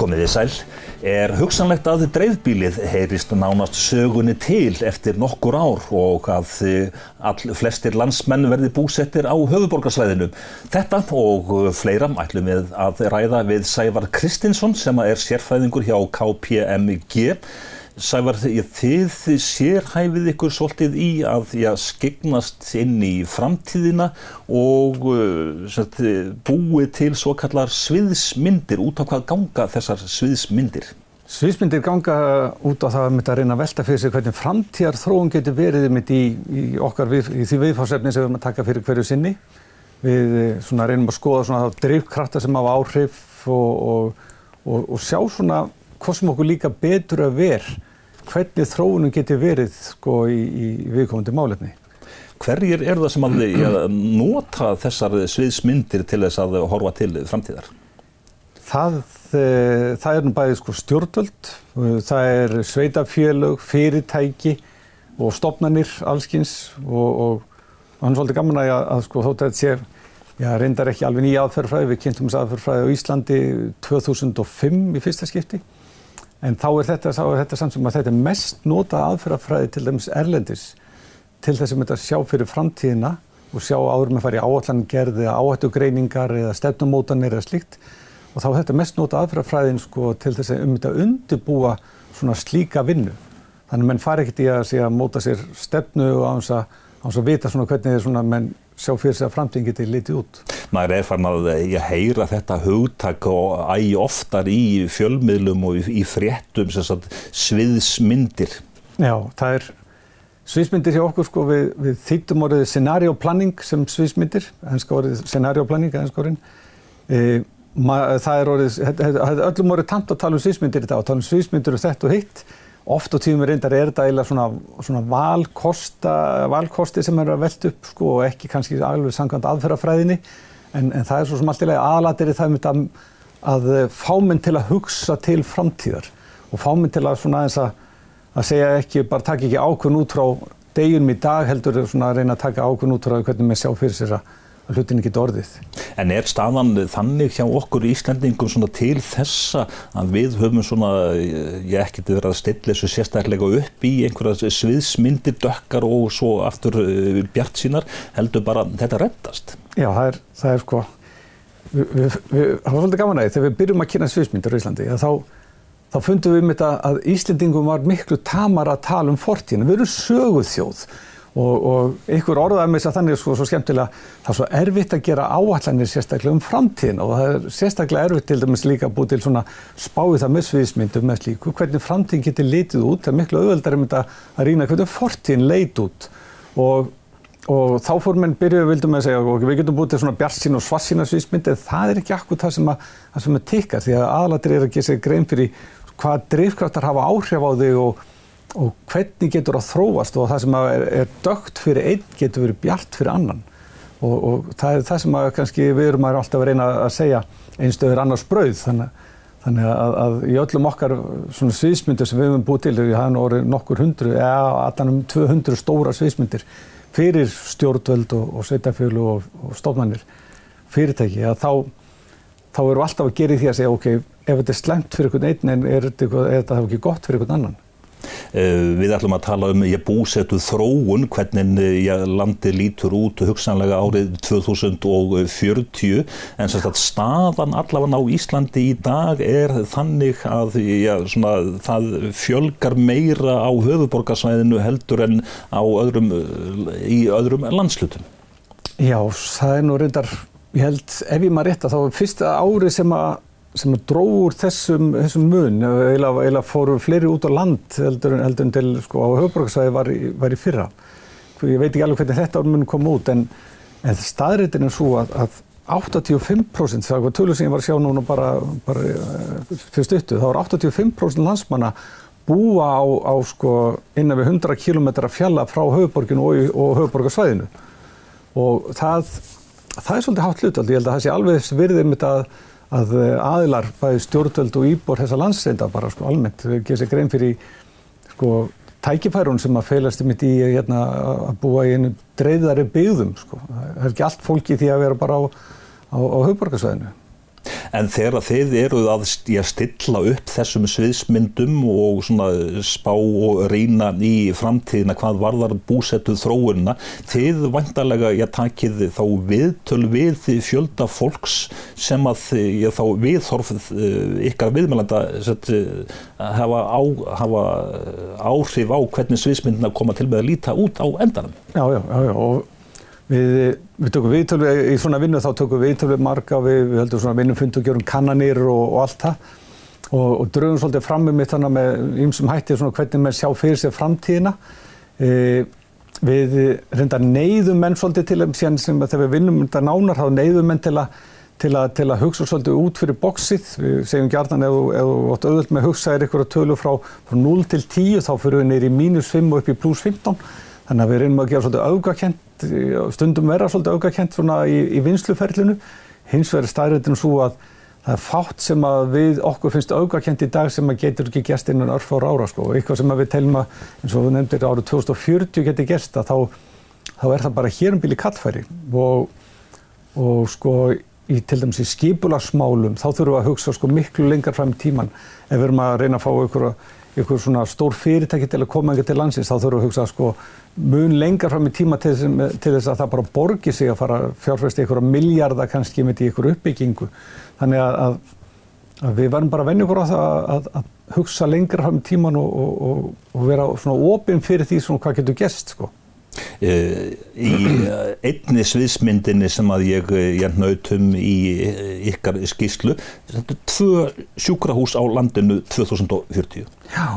Komið þið sæl. Er hugsanlegt að dreifbílið heyrist nánast sögunni til eftir nokkur ár og að all flestir landsmenn verði búsettir á höfuborgarsvæðinu. Þetta og fleira ætlum við að ræða við Sævar Kristinsson sem er sérfæðingur hjá KPMG. Sævar, þið sérhæfið ykkur svolítið í að já, skegnast inn í framtíðina og sagt, búið til svo kallar sviðsmyndir. Út á hvað ganga þessar sviðsmyndir? Sviðsmyndir ganga út á það að reyna að velta fyrir sig hvernig framtíðar þróun getur verið í, í, okkar, við, í því viðfársefni sem við erum að taka fyrir hverju sinni. Við svona, reynum að skoða drivkrafta sem hafa áhrif og, og, og, og sjá svona sem okkur líka betur að vera hvernig þróunum getur verið sko, í, í viðkomandi málefni. Hverjir eru það sem að nota þessar sviðsmyndir til þess að horfa til framtíðar? Það, það er nú bæðið sko, stjórnvöld, það er sveitafélög, fyrirtæki og stopnarnir allskins og, og hann er svolítið gaman að, að sko, þótt að þetta sé, já reyndar ekki alveg nýja aðferðfræði, við kynntum þessu aðferðfræði á Íslandi 2005 í fyrsta skipti En þá er þetta, þá er þetta samt sem að þetta er mest nota aðferðafræði til dæmis erlendis til þess að sjá fyrir framtíðina og sjá áður með að fara í áallangerði eða áhættugreiningar eða stefnumótanir eða slíkt og þá er þetta mest nota aðferðafræðin sko til þess að um þetta undibúa svona slíka vinnu. Þannig að menn fari ekkert í að, að móta sér stefnu og á þess að, að vita svona hvernig þeir svona menn sjá fyrir sig að framtíðin geti litið út. Maður er farin að heyra þetta hugtak og æg oftar í fjölmiðlum og í fréttum sagt, sviðsmyndir. Já, það er sviðsmyndir hjá okkur sko við, við þýttum orðið scenarioplanning sem sviðsmyndir, ennska orðið scenarioplanning, ennska orðin. E, það er orðið, öllum orðið tamt að tala um sviðsmyndir í dag, að tala um sviðsmyndir og þetta og hitt oft og tímum reyndar er þetta eiginlega svona, svona valkosta, valkosti sem er að velta upp sko og ekki kannski alveg sangkvæmt aðferðafræðinni. En, en það er svo sem allt í lagi aðalatir í það að, að fá minn til að hugsa til framtíðar og fá minn til að svona aðeins að, að segja ekki, bara taka ekki ákveðn út frá deginum í dag heldur að reyna að taka ákveðn út frá hvernig maður sjá fyrir sér að hlutin ekki orðið. En er staðan þannig hjá okkur Íslandingum svona til þessa að við höfum svona, ég ekkert verið að stilla þessu sérstaklega upp í einhverja sviðsmyndir, dökkar og svo aftur uh, bjart sínar, heldur bara þetta reddast? Já, það er, það er sko, við, við, við, var svolítið gaman að því, þegar við byrjum að kynna sviðsmyndir í Íslandi, þá, þá fundum við um þetta að Íslandingum var miklu tamar að tala um fortíðinu, við erum söguð þjóð og, og ykkur orðaði með þess að þannig sko svo skemmtilega það er svo erfitt að gera áallanir sérstaklega um framtíðin og það er sérstaklega erfitt til dæmis líka að búið til svona spáið það með sviðismyndum með slíku. Hvernig framtíðin getur litið út? Það er miklu auðveldar að rýna hvernig fortíðin leit út. Og, og þá fór menn byrjuð vildum að segja og við getum búið til svona bjarsín og svarsína sviðismyndi en það er ekki akkur það sem að, það sem að og hvernig getur það þróast? Og það sem er, dögt fyrir einn getur verið bjart fyrir annan. Og, og það er það sem kannski við erum alltaf að reyna að segja einstöður annars brauð. Þannig, þannig að, að í öllum okkar svona sviðsmyndir sem við hefum búið til það er orðið nokkur hundru eða allan um 200 stóra sviðsmyndir fyrir stjórnvöld og, og sveitafjölu og, og stofnannir fyrirtæki að þá þá við alltaf að gera í því að segja ok, ef þetta er slemt fyrir einhvern einn en er þetta, er þetta ekki gott fyrir einhvern annan við ætlum að tala um ég búsetu þróun, hvernig eh, landi lítur út hugsanlega árið 2040 en sagt, staðan allavega á Íslandi í dag er þannig að já, svona, það fjölgar meira á höfuborgarsvæðinu heldur en öðrum, í öðrum landslutum. Já, það er nú reyndar, ég held, ef ég maður rétt að þá fyrsta ári sem að sem dróður þessum, þessum mun. Eða, eða fóru fleiri út á land heldur, heldur en til sko á höfbruksvæði var, var í fyrra. Ég veit ekki alveg hvernig þetta ármun kom út en, en staðrættin er svo að, að 85% það var tölur sem ég var að sjá núna bara, bara eh, fyrir stuttu, þá er 85% landsmanna búa á, á sko innan við 100 km fjalla frá höfuborginu og, og höfuborgarsvæðinu og það, það er svolítið hátt hlutvald, ég held að það sé alveg virðið mitt að að eh, aðilar, bæði stjórnvöld og íbor þessa landsreynda bara sko almennt, þau gerir sér grein fyrir sko tækifærun sem að feilast mitt í hérna, að búa í einu dreifðari byggðum sko. Það er ekki allt fólki því að vera bara á, á, á höfborgarsvæðinu. En þegar þið eruð að stilla upp þessum sviðsmyndum og spá og reyna í framtíðina hvað varðar búsettuð þróunna, þið vantarlega ég takið þá viðtöl við fjölda fólks sem að ég þá viðhorfið ykkar viðmælanda hafa, á, hafa áhrif á hvernig sviðsmyndina koma til með að líta út á endanum. Já, já, já, já. og Við, við tökum viðtölu, í svona vinnu þá tökum við viðtölu marga, við, við heldum svona vinnum fundu og gerum kannanir og, og allt það og, og drögum svolítið fram um þetta með ymsum hætti svona hvernig maður sjá fyrir sér framtíðina. E, við reynda neyðum menn svolítið til þeim síðan sem þegar við vinnum þetta nánar þá neyðum menn til að, til að, til að hugsa svolítið út fyrir bóksið. Við segjum gjarnan ef þú átt auðvöld með að hugsa er ykkur að tölu frá, frá 0 til 10 þá fyrir við neyri mínus 5 og upp í pluss 15. Þannig að við reynum að gera svolítið augakent stundum vera svolítið aukakent svona í, í vinsluferlinu hins vegar staðrættinu svo að það er fátt sem að við okkur finnst aukakent í dag sem að getur ekki gerst innan örf ára ára sko eitthvað sem við telum að eins og við nefndir árið 2040 geti gerst þá, þá er það bara hér um bíli kallfæri. Og, og sko í til dæmis í skipularsmálum þá þurfum við að hugsa sko miklu lengar fram í tíman ef við erum að reyna að fá ykkur, ykkur svona stór fyrirtæki til að koma ykkur til landsins þá þurfum við að hugsa sko mun lengar fram í tíma til þess, til þess að það bara borgi sig að fara fjárfæsti ykkur á miljardar kannski með ykkur uppbyggingu. Þannig að, að, að við verðum bara að venja ykkur á það að, að hugsa lengar fram í tíman og, og, og, og vera svona ofinn fyrir því svona hvað getur gest sko. Uh, í uh, einni sviðsmyndinni sem að ég, ég nautum í ykkar skýslu þetta er tvö sjúkrahús á landinu 2040 Já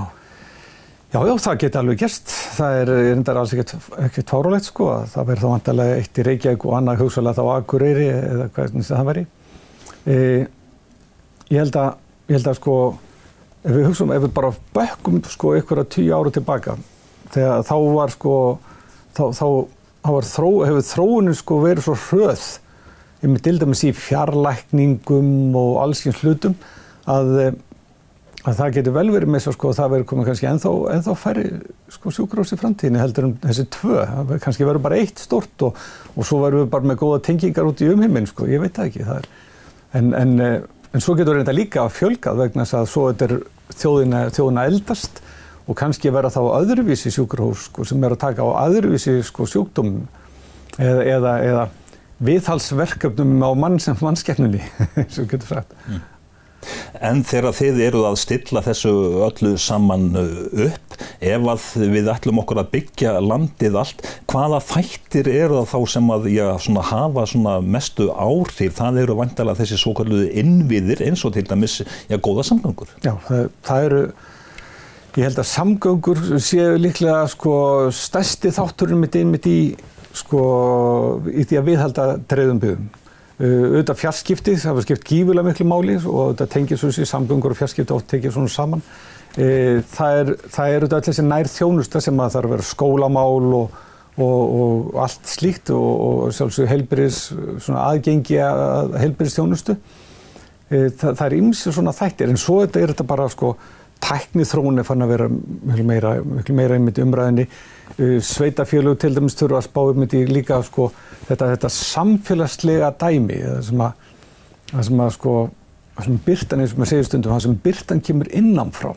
Já, já, það geti alveg gerst. Það er reyndar alls ekkert fárulegt sko. Það verður þá vantarlega eitt í Reykjavík og annað hugsalega þá Akureyri eða hvernig það veri. E, ég held að, ég held að sko, ef við hugsaum, ef við bara bökkum sko ykkur að tíu áru tilbaka, þegar þá var sko, þá, þá, þá þró, hefur þróunum sko verið svo hröð, ég með til dæmis í fjarlækningum og allsins hlutum, að að það getur vel verið með að sko, það verður komið kannski ennþá, ennþá færri sko, sjúkrós í framtíðinni heldur um þessi tvö. Kannski verður bara eitt stort og, og svo verður við bara með góða tengingar út í umheiminn, sko. ég veit það ekki. Það en, en, eh, en svo getur þetta líka fjölgað vegna þess að svo þetta er þjóðina, þjóðina eldast og kannski verða þá öðruvísi sjúkrós sko, sem er að taka á öðruvísi sko, sjúkdómum eða, eða, eða viðhalsverkefnum á mannskeppnunni, sem getur sagt. Mm. En þegar þið eruð að stilla þessu öllu saman uh, upp, ef að við ætlum okkur að byggja landið allt, hvaða þættir eru það þá sem að já, svona, hafa svona mestu áhrif? Það eru vantilega þessi svo kalluði innviðir eins og til dæmis já, góða samgöngur. Já, það, það eru, ég held að samgöngur séu líklega sko stærsti þátturinn mitt inn mitt í sko í því að viðhalda treyðum byggum. Uh, auðvitað fjarskiptið, það var skipt gífulega miklu máli og auðvitað tengið svo þessi samgöngur og fjarskiptið oft tekið svona saman. Uh, það er, auðvitað allir þessi nær þjónusta sem að það er vera skólamál og, og, og allt slíkt og, og sjálfsög svona aðgengi að heilbyrðis þjónustu. Uh, það, það er ymsið svona þættir en svo er þetta bara sko tæknið þróun er fann að vera miklu meira, meira einmitt umræðinni. Sveitafélug til dæmis þurfa að spá um þetta líka sko þetta, þetta samfélagslega dæmi það sem að, það sem að sko, það sem byrtan eins og maður segir stundum, það sem byrtan kemur innanfrá.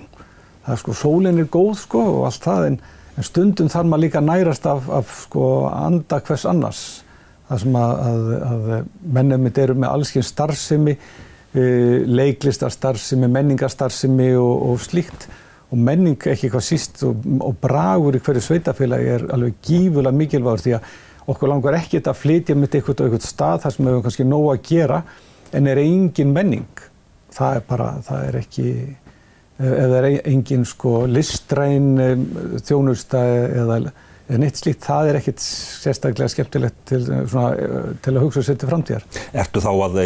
Það er sko, sólinn er góð sko og allt það en, en stundum þarf maður líka nærast af, af sko anda hvers annars. Það sem að, að, að mennum mitt eru með allsken starfsemi, leiklistarstarfsemi, menningarstarfsemi og, og slíkt. Og menning ekki eitthvað síst og, og bragur í hverju sveitafélagi er alveg gífulega mikilvægur því að okkur langar ekkert að flytja með eitthvað á eitthvað stað þar sem við hefum kannski nóg að gera en er engin menning. Það er bara, það er ekki ef það er engin sko listræn þjónusta eða en eitt slíkt, það er ekkit sérstaklega skemmtilegt til, svona, til að hugsa sér til framtíðar. Ertu þá að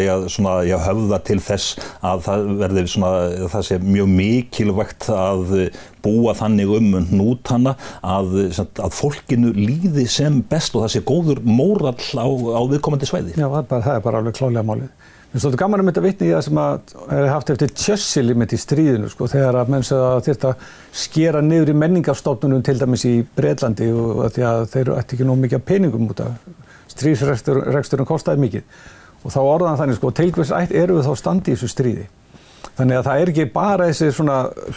ég höfða til þess að það verði svona, það sé mjög mikilvægt að búa þannig um nútana að, að fólkinu líði sem best og það sé góður mórall á, á viðkomandi sveiði? Já, það er bara, það er bara alveg klálega málið. Mér finnst þetta gaman að mynda vitni í það sem að er haft eftir Churchill í stríðinu sko þegar að menn segja að skera niður í menningarstofnunum til dæmis í Breitlandi og því að þeir ætti ekki nóg mikið peningum út af stríðsreksturinn kostaði mikið og þá orðan þannig sko til hvers ætt eru við þá standi í þessu stríði þannig að það er ekki bara þessi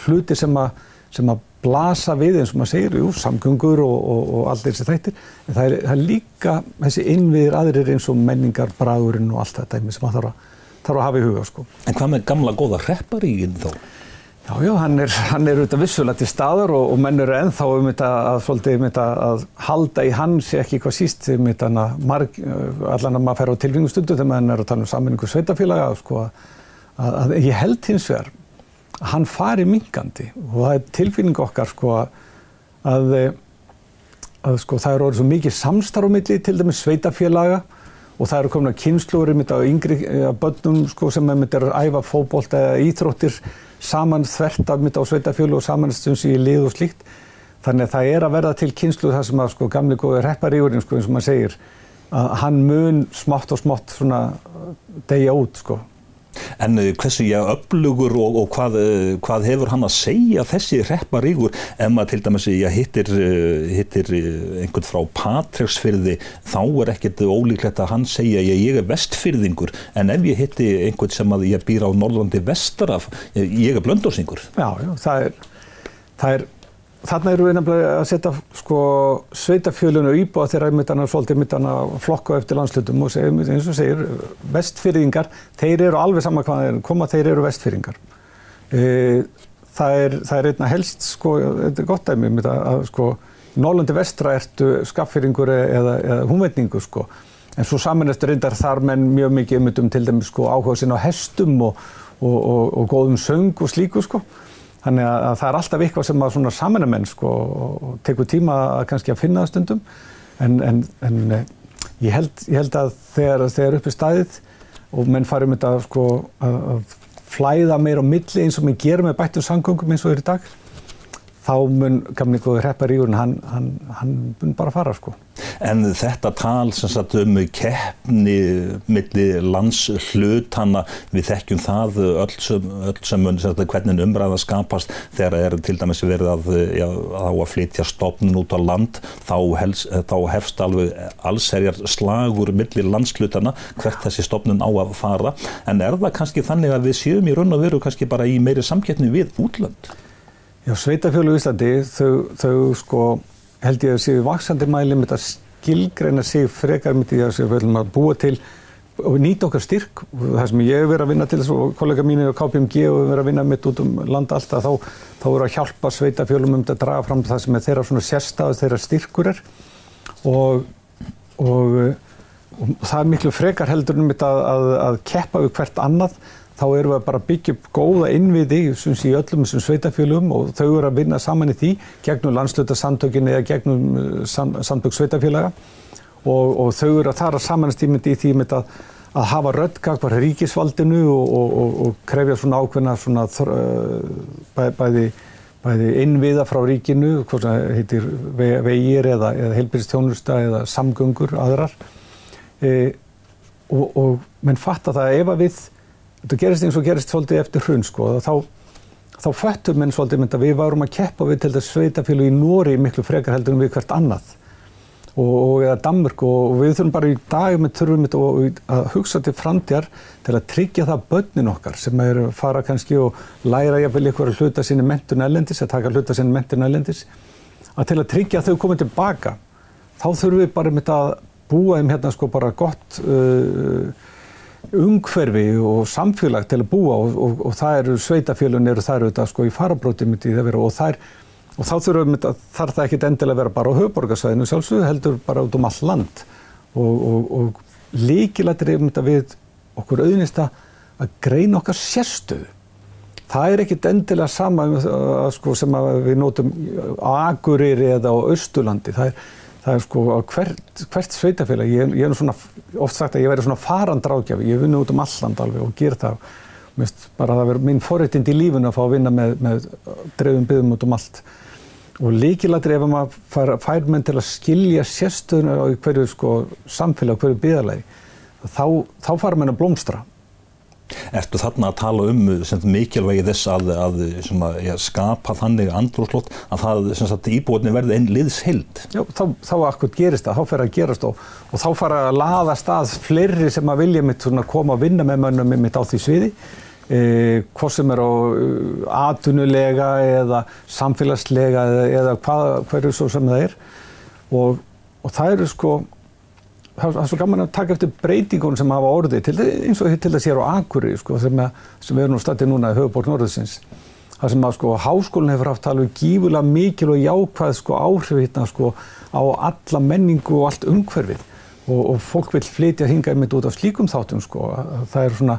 hluti sem að, sem að blasa við eins og maður segir, jú, samgöngur og, og, og allt þessi þættir en það er, það er líka þessi innviðir aðrir eins og menningar, bragurinn og allt þetta sem maður þarf að, þarf að hafa í huga sko. En hvað með gamla góða repparígin þá? Já, já, hann er, hann er auðvitað vissulega til staður og, og menn eru ennþá um þetta að, svolítið, um þetta að halda í hans ekki hvað síst um þetta marg, allan að maður fer á tilvingunstundu þegar maður er að tala um saminningu sveitafélaga sko, að, að ég held hins vegar hann fari mingandi og það er tilfinning okkar sko að, að sko það eru orðið svo mikið samstarfumilli til dæmis sveitafélaga og það eru komin að kynsluður þetta á yngri börnum sko sem er með að æfa fókbólt eða íþróttir saman þvert af mitt á sveitafjölu og samanstund sem ég lið og slíkt. Þannig að það er að verða til kynslu það sem að sko gamli góði repparíurinn sko eins og maður segir að hann mun smátt og smátt svona degja út sko. En hversu ég öflugur og, og hvað, hvað hefur hann að segja þessi repparígur ef maður til dæmis ég hittir, hittir einhvern frá Patræksfyrði þá er ekkert ólíklegt að hann segja ég, ég er vestfyrðingur en ef ég hitti einhvern sem að ég býr á Norrlandi vestaraf, ég er blöndósingur. Já, já, það er, það er Þarna eru við nefnilega að setja sko, sveitafjölun og íbúa þeirra einmitt svolítið mitt að flokka eftir landslutum og segja, eins og segir vestfyrringar, þeir eru alveg sama hvað þeir koma, þeir eru vestfyrringar. E, það, er, það er einna helst, sko, þetta er gott dæmi, að, að sko, Nólandi vestra ertu skaffyrringur eða, eða húnveitningur sko, en svo samanlestu reyndar þar menn mjög mikið um til dæmis sko, áhuga sinna á hestum og, og, og, og góðum söng og slíku sko. Þannig að, að það er alltaf eitthvað sem að svona samanamenn sko og tekur tíma að kannski að finna það stundum. En, en, en ég, held, ég held að þegar þeir eru uppi staðið og menn farum þetta sko að, flæða meira á milli eins og mér gerum með bættum sangungum eins og er í dag þá mun gamni góði hreppar í úrn, hann, hann, hann mun bara fara sko. En þetta tal sem sagt um keppni millir landshlutana, við þekkjum það öll sem, öll sem mun sagt, hvernig umræða skapast þegar er til dæmis verið að, já, að flytja stofnun út á land, þá, hels, þá hefst alveg allserjar slagur millir landshlutana hvert þessi stofnun á að fara, en er það kannski þannig að við séum í raun og veru kannski bara í meiri samkeppni við útlönd? Já, sveitafjölu í Íslandi, þau, þau sko held ég að séu vaksandi mæli með að skilgreina sig frekar með því að við að búa til og nýta okkar styrk. Það sem ég hef verið að vinna til þess og kollega mínir á KPMG og hef verið að vinna mitt út um landa alltaf, þá, þá er að hjálpa sveitafjölum um að draga fram það sem er þeirra svona sérstafð, þeirra styrkur er og, og, og það er miklu frekar heldur um þetta að, að, að keppa við hvert annað þá erum við bara að byggja upp góða innviði í öllum þessum sveitafjölum og þau eru að vinna saman í því gegnum landslutarsamtökin eða gegnum uh, samtök sveitafjölaga og, og þau eru að þara samanstímyndi í því með að, að hafa röddgag bara ríkisvaldinu og, og, og krefja svona ákveðna svona uh, bæ, bæði, bæði innviða frá ríkinu, hvort það heitir vegir eða, eða heilbyrjastjónusta eða samgöngur aðrar. E, og menn fatta það ef að við þetta gerist eins og gerist svolítið eftir hrun sko. Og þá, þá föttum menn svolítið mynd að við varum að keppa við til þess sveitafélag í Nóri miklu frekar heldur en við hvert annað. Og, eða Danmörk. Og, við þurfum bara í dag með þurfum við að hugsa til framtjar til að tryggja það börnin okkar sem er að fara kannski og læra jafnvel ykkur að hluta sinni mentun ælendis, að taka hluta sinni mentun ælendis að til að tryggja að þau komið tilbaka þá þurfum við bara með að búa þeim hérna sko bara gott uh, umhverfi og samfélag til að búa og, og, og það eru sveitafélun eru þar auðvitað sko í farabróti myndi það vera og, þær, og þá þurfum við þarf það ekki endilega að vera bara á höfborgarsvæðinu sjálfsögðu heldur bara út um all land og líkilættir er þetta við okkur auðnista að greina okkar sérstöðu. Það er ekkit endilega sama uh, sko, sem við nótum á Akureyri eða á Östurlandi. Það er, það er sko hvert, hvert sveitafélag, ég, ég er svona oft sagt að ég væri svona farandrákjafi, ég vunni út um alland alveg og ger það, Mist, bara það verður minn forréttind í lífun að fá að vinna með, með dreifum byggum út um allt. Og líkilættir ef maður fær, fær menn til að skilja sérstöðuna á hverju sko samfélag, hverju byggðarlegi, þá, þá fara menn að blómstra Ertu þarna að tala um mikilvægi þess að, að svona, ja, skapa þannig andrúrslót að það íbúinni verði einn liðshild? Já, þá, þá akkur gerist það, þá fer að gerast og, og þá fara að laða stað fleiri sem að vilja mitt koma að vinna með mönnum mitt á því sviði e, hvort sem er á uh, atunulega eða samfélagslega eða, eða hvað, hverju svo sem það er og, og það eru sko það er svo gaman að taka eftir breytingunum sem hafa orðið til, eins og til þess að ég er á Akuri sko, sem, sem við erum nú stættið núna í höfuborg Norðursins það sem að sko háskólinn hefur haft alveg gífulega mikil og jákvæð sko áhrif hérna sko á alla menningu og allt umhverfið. Og, og fólk vil flytja hinga einmitt út af slíkum þáttum sko það er svona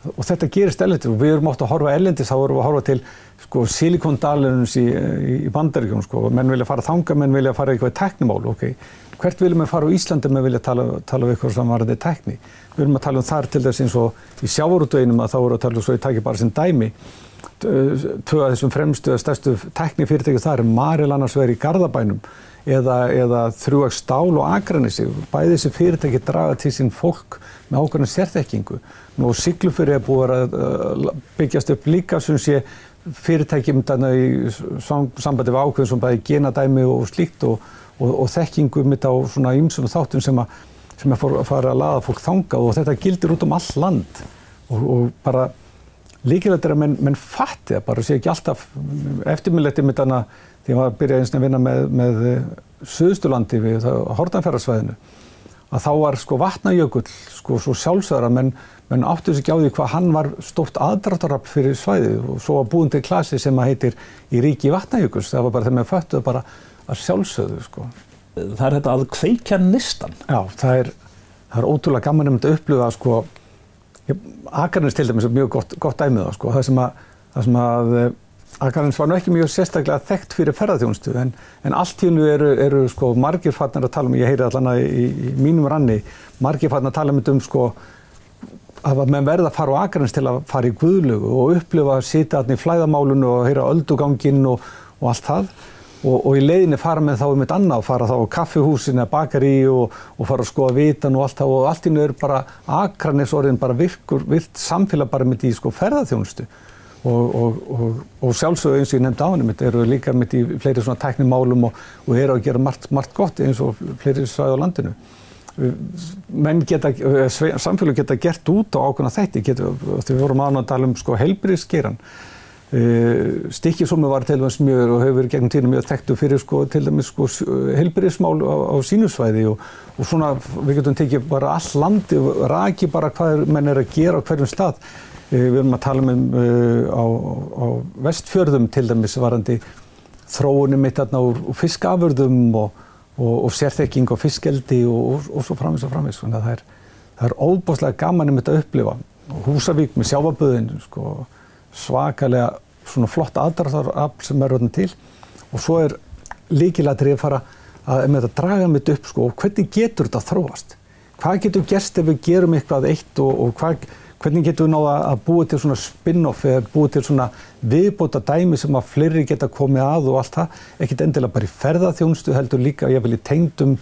og þetta gerist ellendis og við erum átt að horfa ellendis þá erum við að horfa til sko silikondalunums í, í, bandaríkjum sko menn vilja fara þanga, menn vilja fara eitthvað teknimál ok, hvert viljum við fara á Íslandi með vilja tala, tala um eitthvað sem varðið tekni við viljum að tala um þar til þess eins og í sjávarútveginum að þá eru að tala um svo ég tækir bara sem dæmi tvö af þessum fremstu eða stærstu tekni fyrirtæki þar er Maril annars verið í Garðabænum eða, eða þrjúag stál og agranissi bæði þessi fyrirtæki draga til sín fólk með ákveðinu sérþekkingu og Siglufjörði er búið að byggjast upp líka sem sé fyrirtækjum í sambandi við ákveðin sem bæði genadæmi og slíkt og og, og þekkingu mitt á svona ymsum þáttum sem að, sem að fara að laða fólk þanga og þetta gildir út um all land. Og, og bara líkilegt er að menn, menn fatti það bara sé ekki alltaf eftirmilletti mitt hana því að maður byrjaði eins og að vinna með, með Suðustulandi við Hortanferðarsvæðinu að þá var sko vatnajökull sko svo sjálfsögðar að menn, menn áttu þessi ekki á því hvað hann var stórt aðdráttarrapp fyrir svæðið og svo var búin til klasi sem að heitir í ríki vatnajökuls það var bara þegar maður föttuð bara að sjálfsögðu sko. Það er þetta að kveikja nistan. Já, það er, það er ótrúlega gaman um þetta að upplifa sko, Akarins til dæmis er mjög gott, gott dæmið það sko, það sem að, það sem að Akarins var nú ekki mjög sérstaklega þekkt fyrir ferðarþjónustu en, en allt í hennu eru, eru sko margir farnar að tala um, ég heyri allan að í, í mínum ranni, margir farnar að tala um um sko að menn verða að fara á Akarins til að fara í guðlugu og upplifa að sita allir í flæðamálunu og heyra ölduganginn og, og allt það. Og, og í leiðinni fara með þá um eitt annað fara þá á kaffihúsin eða bakari og, og fara að skoða vitan og allt það. Og allt í nöður bara akranisoriðin bara virkur, virt samfélag bara með því sko ferðarþjónustu og, og sjálfsögðu eins og ég nefndi á henni eru líka mitt í fleiri svona tæknimálum og eru að gera margt, margt gott eins og fleiri svæði á landinu menn geta, samfélag geta gert út á ákveðna þætti, geta, við vorum aðná að tala um sko heilbríðskeran Uh, Stikkisólmi var til dæmis mjög og hefur verið gegnum tíðinu mjög þekktu fyrir sko, til dæmis sko, helbyrðismál á, á sínusvæði og, og svona við getum tekið bara all landi og raki bara hvað menn er að gera á hverjum stað. Uh, við erum að tala um uh, á, á vestfjörðum til dæmis varandi þróunum mitt hérna úr, fiskaförðum og, og, og sérþekking og fiskeldi og svo framins og framins. Það er, það er óbúslega gaman um þetta að upplifa. Húsavík með sjáfaböðin sko svakalega svona flott aðdraðarafl sem er öðnum til og svo er líkilættir að fara að með þetta draga mitt upp sko og hvernig getur þetta þróast? Hvað getur gerst ef við gerum eitthvað eitt og, og hvað, hvernig getur við náða að búa til svona spin-off eða búa til svona viðbóta dæmi sem að fleiri geta komið að og allt það, ekkert endilega bara í ferðarþjónustu heldur líka ég vil í tengdum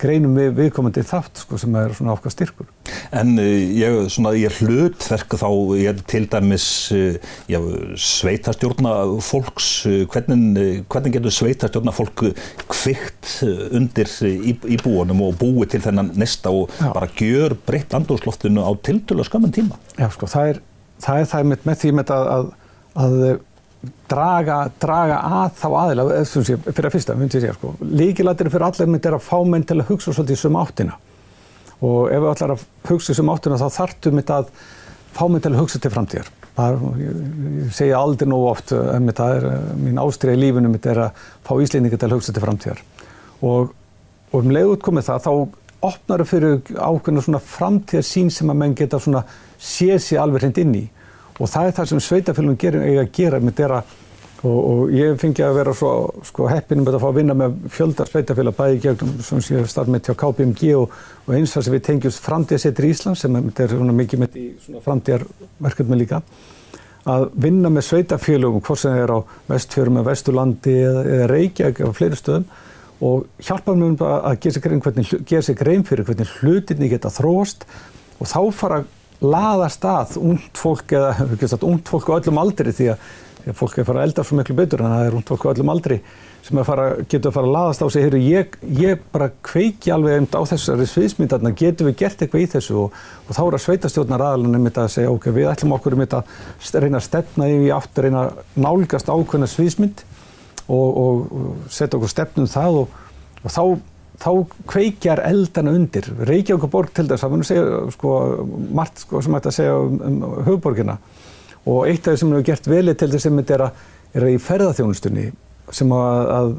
greinum við viðkomandi þátt sko, sem er svona okkar styrkur. En uh, ég, svona, ég hlutverk þá, ég til dæmis uh, já, sveitastjórna fólks, uh, hvernig, hvernig getur sveitastjórna fólk kvikt undir í, í búanum og búið til þennan nesta og já. bara gjör breytt andúrsloftinu á tiltölu skamman tíma? Já, sko, það er það, er það með, með því með að, að, að draga, draga að þá aðila, sé, fyrir að fyrsta, myndi ég segja, sko. Líkilættir fyrir allir myndi er að fá menn til að hugsa svolítið sem áttina. Og ef við allar að hugsa sem áttina þá þartum við að fá menn til að hugsa til framtíðar. Það, ég, ég segja aldrei nógu oft, en það er mín ástriða í lífunum, er að fá Íslendingi til að hugsa til framtíðar. Og, og um leiðut komið það, þá opnar þau fyrir ákveðna svona framtíðarsýn sem að menn geta svona séð sér alveg hreint inn í og það er það sem sveitafélagum gerir eiga að gera með þeirra og, og ég fengi að vera svo sko, heppinum að fá að vinna með fjöldar sveitafélag bæði gegnum sem sé starf með til KPMG og, og eins þar sem við tengjumst framtíðasettir í Ísland sem er mikið með framtíðarverkefni líka að vinna með sveitafélagum hvort sem það er á vestfjörum eða vesturlandi eða, eða Reykjavík eða fleiri stöðum og hjálpa mér um að gera sér grein, grein fyrir hvernig hlutinni geta þróast. Og þá fara laðast að ungt fólk eða ungt fólk á öllum aldri því að, því að fólk er að fara að elda svo miklu betur en það er ungt fólk á öllum aldri sem fara, getur að fara að laðast á sig. Heyru, ég, ég bara kveiki alveg um á þessari sviðsmyndarna, getur við gert eitthvað í þessu? Og, og þá er að sveitastjórnar aðalunum mitt að segja ok, við ætlum okkur mitt að reyna að stefna í aftur, reyna að nálgast ákveðna sviðsmynd og, og, og setja okkur stefnum það. Og þá þá kveikjar eldana undir. Reykjavík borg til þess að maður sko, margt sko, sem ætti að segja um, um höfuborgina og eitt af það sem við hefum gert velið til þess að er er að í ferðarþjónustunni sem að, að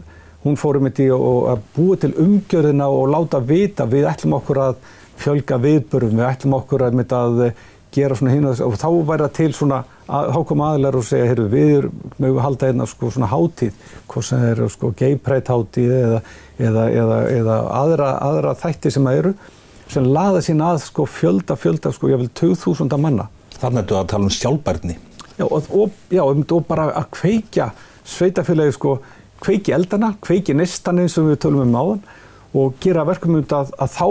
hún fórum í að búa til umgjörðina og láta vita við ætlum okkur að fjölga viðbörum, við ætlum okkur að, að gera svona hinn og þá væri það til svona, þá kom aðlar og segja, heyrðu, við erum með að halda einna sko svona hátíð, hvað sem er sko geiprætt hátíð eða, eða, eða, eða aðra, aðra þætti sem að eru, sem laða sín að sko fjölda, fjölda sko, ég vil 2000 manna. Þannig að þú að tala um sjálfbærni. Já, og, og, já, og bara að kveikja sveitafélagi sko, kveiki eldana, kveiki nestaninn sem við tölum um áðan og gera verkum um þetta að, að þá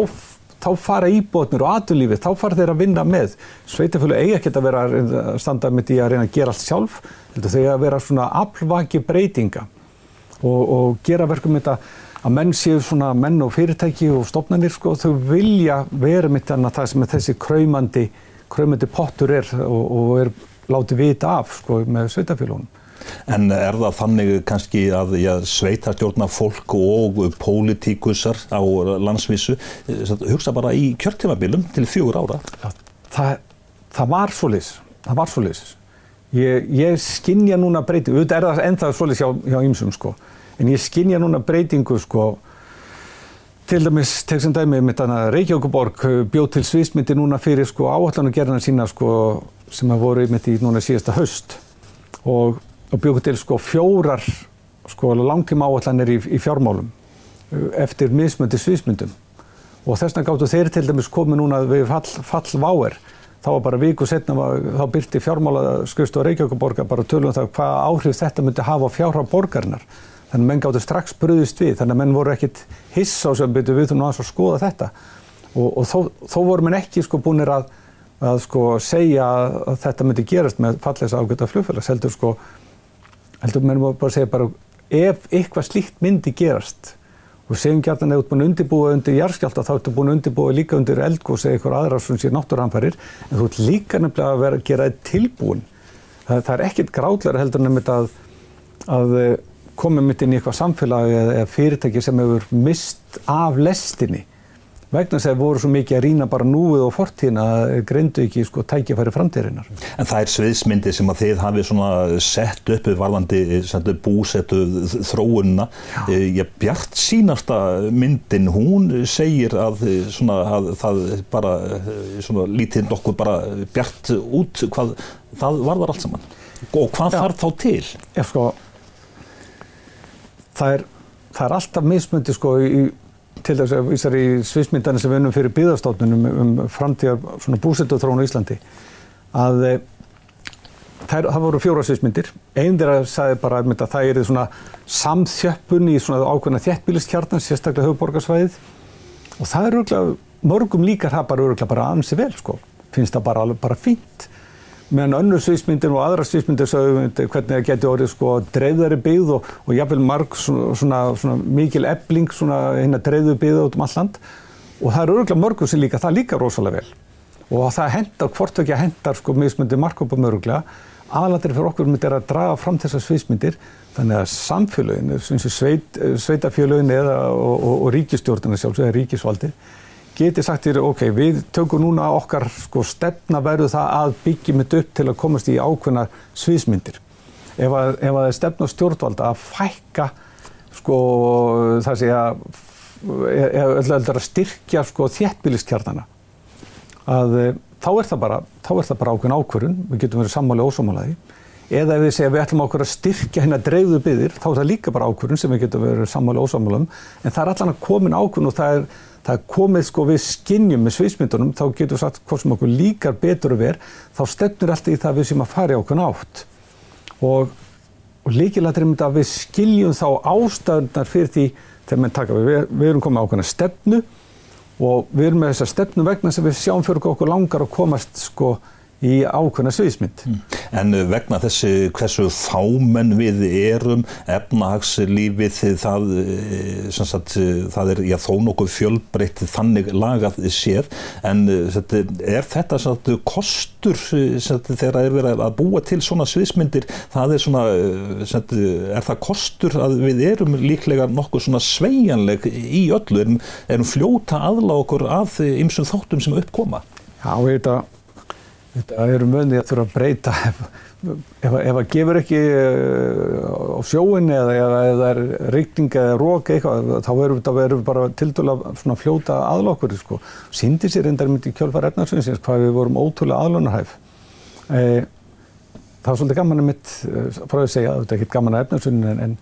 þá fara íbótnir og aðunlífið, þá fara þeir að vinna með. Sveitafjölu eigi ekkert að vera að standa með því að reyna að gera allt sjálf, heldur þau að vera svona aflvaki breytinga og, og gera verkum þetta að menn séu svona menn og fyrirtæki og stofnanir sko, þau vilja vera mitt en að það sem þessi kræmandi, kræmandi pottur er og, og er látið vita af sko með sveitafjölunum. En er það þannig kannski að ja, sveitastjórna fólk og pólitíkusar á landsvísu eh, hugsa bara í kjörtímabilum til fjögur ára? Það, það var svolítið, það var svolítið. Ég, ég skinnja núna breytingu, auðvitað er það ennþað svolítið hjá, ýmsum sko, en ég skinnja núna breytingu sko Til dæmis, tegð sem dæmi, mitt annað Reykjavíkuborg bjóð til sviðsmyndi núna fyrir sko áallan og gerðina sína sko sem að voru mitt í núna síðasta höst og og bjóku til sko fjórar sko langtíma áallanir í, í fjármálum uh, eftir mismöndi svísmyndum og þess vegna gáttu þeir til dæmis komið núna við fall, fall váer. Þá var bara viku setna þá byrti fjármála skust og Reykjavíkuborgar bara tölum um það hvað áhrif þetta myndi hafa á fjárhá borgarnar þannig að menn gáttu strax bröðist við þannig að menn voru ekkit hiss á sem byrju við þú nú að skoða þetta. Og, og þó, þó voru menn ekki sko búinir að, að sko segja að þetta myndi gerast með fallesa ágöta fljóðfélags heldur sko heldur mér bara að segja bara ef eitthvað slíkt myndi gerast og segjum gætna að þú ert búin að undirbúa undir jarðskjálta þá ertu búin að undirbúa líka undir eldgóðs eða eitthvað aðra sem sé náttúrhanfarir en þú ert líka nefnilega að vera að gera tilbúin það, það er ekkit gráðlega heldur nefnilega að, að eh, koma mitt inn í eitthvað samfélag eða fyrirtæki sem hefur mist af lestinni vegna þess að það voru svo mikið að rýna bara núið og fortíðina að greindu ekki sko tækjafæri framtíðirinnar. En það er sviðsmyndi sem að þið hafið svona sett upp varðandi búsettu þróunna. Eh, ég bjart sínasta myndin, hún segir að, svona, að það bara eh, svona, lítið nokkuð bara bjart út hvað það varðar allt saman. Og hvað þarf þá til? Ég sko, það er, það er alltaf mismyndi sko í til þess að vísar í svismyndan sem við unnum fyrir byðastofnunum um framtíðar svona þróun á Íslandi að e, þær, það voru fjóra svismyndir einn þeirra sagði bara að það er svona samþjöppun í svona ákveðna þjettbílistkjarnan, sérstaklega höfuborgarsvæðið og það er örgulega, mörgum líkar það bara örgulega bara ansi vel sko, finnst það bara, bara fínt meðan önnur sviðsmyndir og aðra sviðsmyndir sögum hvernig það getur orðið sko dreifðari byggð og, og jáfnveil marg svona, svona, svona mikil ebling svona hérna dreifðu byggða út um alland og það eru örgulega mörgum sem líka, það líka rosalega vel. Og það hendar, hvort ekki að hendar sko mismyndir markopum örgulega aðalatir fyrir okkur myndir að draga fram þessar sviðsmyndir þannig að samfélagin, sveit, sveitafélagin eða og, og, og ríkistjórnina sjálfsög eða ríkisvaldi geti sagt þér, ok, við tökum núna okkar sko stefna verðu það að byggjum þetta upp til að komast í ákveðna sviðsmyndir. Ef að, ef að það er stefna stjórnvalda að fækka sko það sé að eða að styrkja sko þéttbíliskjarnana að eh, þá er það bara, þá er það bara ákveðin ákverðun, við getum verið sammáli og ósámálaði eða ef við segja við ætlum okkur að styrkja hérna dreifðu byggðir, þá er það líka bara ákverðun sem við getum verið sammáli og ósámálaðum en það er allan að komin ákverðun og það er það komið sko við skinnjum með sviðsmyndunum, þá getur við sagt hvort sem okkur líkar betur að vera, þá stefnir alltaf í það við sem að fara í okkur átt. Og, og líkilættir er myndið að við skiljum þá ástæðunar fyrir því þegar menn taka við, við erum komið á okkur stefnu og við erum með þessa stefnu vegna sem við sjáum fyrir okkur langar að komast sko í ákveðna sviðismynd. Mm. En vegna þessi hversu fámenn við erum, efnahagslífið, það, eh, sagt, það er já, þó nokkuð fjölbreytt þannig lagað séð, en sagt, er þetta sagt, kostur þegar það er verið að búa til svona sviðismyndir, það er, svona, er það kostur að við erum líklega nokkuð svona sveianleg í öllu, erum, erum fljóta aðla okkur af ymsum þáttum sem uppkoma? Já, þetta Þetta eru möndi að þurfa að breyta ef, ef, ef það gefur ekki uh, á sjóinni eða ef það er rikning eða rók eitthvað þá verður við bara til dæla fljóta aðlokkur sko. Sýndi sér endar myndi kjálfar efnarsvinsins hvað við vorum ótrúlega aðlunarhæf. E, það var svolítið gaman að mitt, frá að segja, þetta er ekki gaman að efnarsvinin en, en,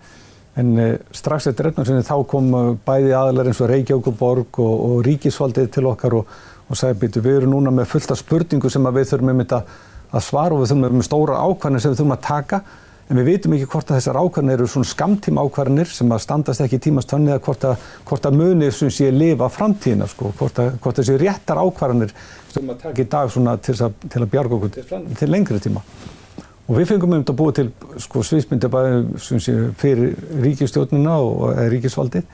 en strax eftir efnarsvinin þá kom bæði aðlar eins og Reykjavík og Borg og, og Ríkisvaldið til okkar og og sagði býtu við erum núna með fullta spurningu sem við þurfum um þetta að svara og við þurfum með stóra ákvarðanir sem við þurfum að taka en við veitum ekki hvort að þessar ákvarðanir eru svona skamtíma ákvarðanir sem að standast ekki í tímast tönni eða hvort að, hvort að munið sem sé lifa framtíðina sko, hvort að, hvort að þessi réttar ákvarðanir sem að taka í dag svona til að, til að bjarga okkur til, til lengri tíma. Og við fengum um þetta að búa til sko sviðsmyndi bara fyrir ríkistjórnina og ríkisvaldið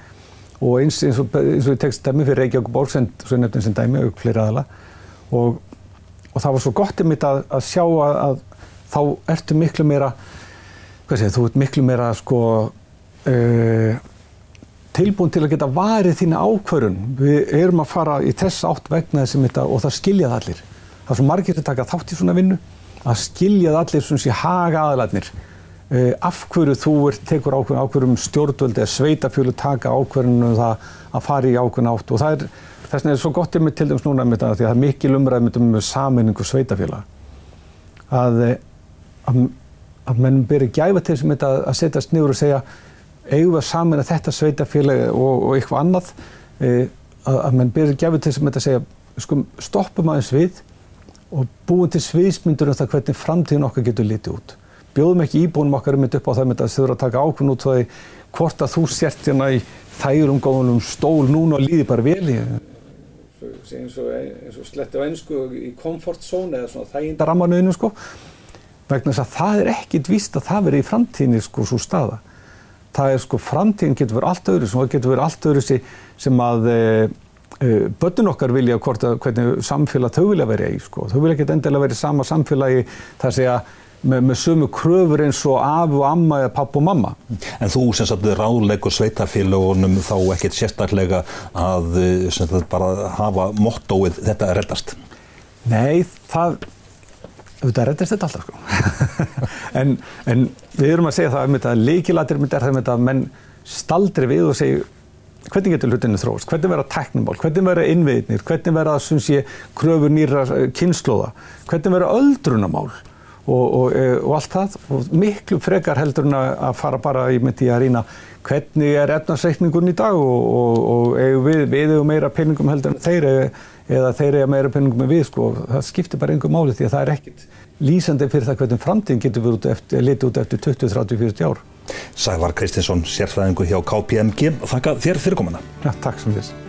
og eins, eins og, og ég tekst dæmi fyrir Reykjavík Borg sem nefnir sem dæmi, auk fleiri aðala og, og það var svo gott um þetta að, að sjá að, að þá ertu miklu meira hvað segir, þú ert miklu meira sko uh, tilbúin til að geta varið þína ákvörun. Við erum að fara í þess átt vegna þessum þetta og það skiljaði allir. Það er svo margir að taka þátt í svona vinnu að skiljaði allir svona sér haga aðaladnir Uh, af hverju þú er, tekur ákveðin ákveðum stjórnvöldi eða sveitafjölu taka ákveðinu um það að fara í ákveðin átt? Og það er, þess vegna er svo gott ég með til dæmis núna með þetta því að það er mikil umræð um saminningu sveitafjöla að, eh, að, að menn byrja gæfa til þessum þetta að setjast niður og segja eigum við að samina þetta sveitafjöla og, og eitthvað annað? E, að, að menn byrja gæfa til þessum þetta að segja sko, stoppum aðeins við og búin til sviðsmyndur um það hvernig framtíðin okkar getur litið út bjóðum ekki íbúinum okkar um þetta upp á það með að þau eru að taka ákvörn út því hvort að þú sért hérna í þægurum góðunum stól núna og líði bara vel í eins og, og sletti á ennsku í comfort zone eða svona þæginda rammanuðinu sko. Vegna þess að það er ekkit víst að það veri í framtíðinni sko svo staða. Það er sko framtíðin getur verið allt öðru það getur verið allt öðru sem að e, e, börnun okkar vilja hvort að hvernig samfélag þau vilja verið í sko. Þau vilja ekki endilega verið sama samfélagi þar segja með, með sömu kröfur eins og af og amma eða papp og mamma. En þú sem sagt ráðleikur sveitafélagunum þá ekkert sérstaklega að sagt, bara hafa mottóið þetta er reddast? Nei, það þetta reddast þetta alltaf sko. en, en við erum að segja það að leikilatir er það að menn staldri við og segja hvernig getur hlutinu þróast, hvernig verða teknumál, hvernig verða innviðnir, hvernig verða kröfur nýra kynnslóða, hvernig verða öldrunamál og, og, e, og allt það og miklu frekar heldur en að fara bara í myndi að rýna hvernig er efnarsreikningun í dag og, og við, við hefum meira peningum heldur en þeir eða þeir hefur meira peningum en við sko það skiptir bara einhver máli því að það er ekkit lýsandi fyrir það hvernig framtíðin getur eftir, litið út eftir 20, 30, 40 ár. Sævar Kristinsson, sérfræðingu hjá KPMG. Þakka þér fyrir komuna. Já, takk sem þess.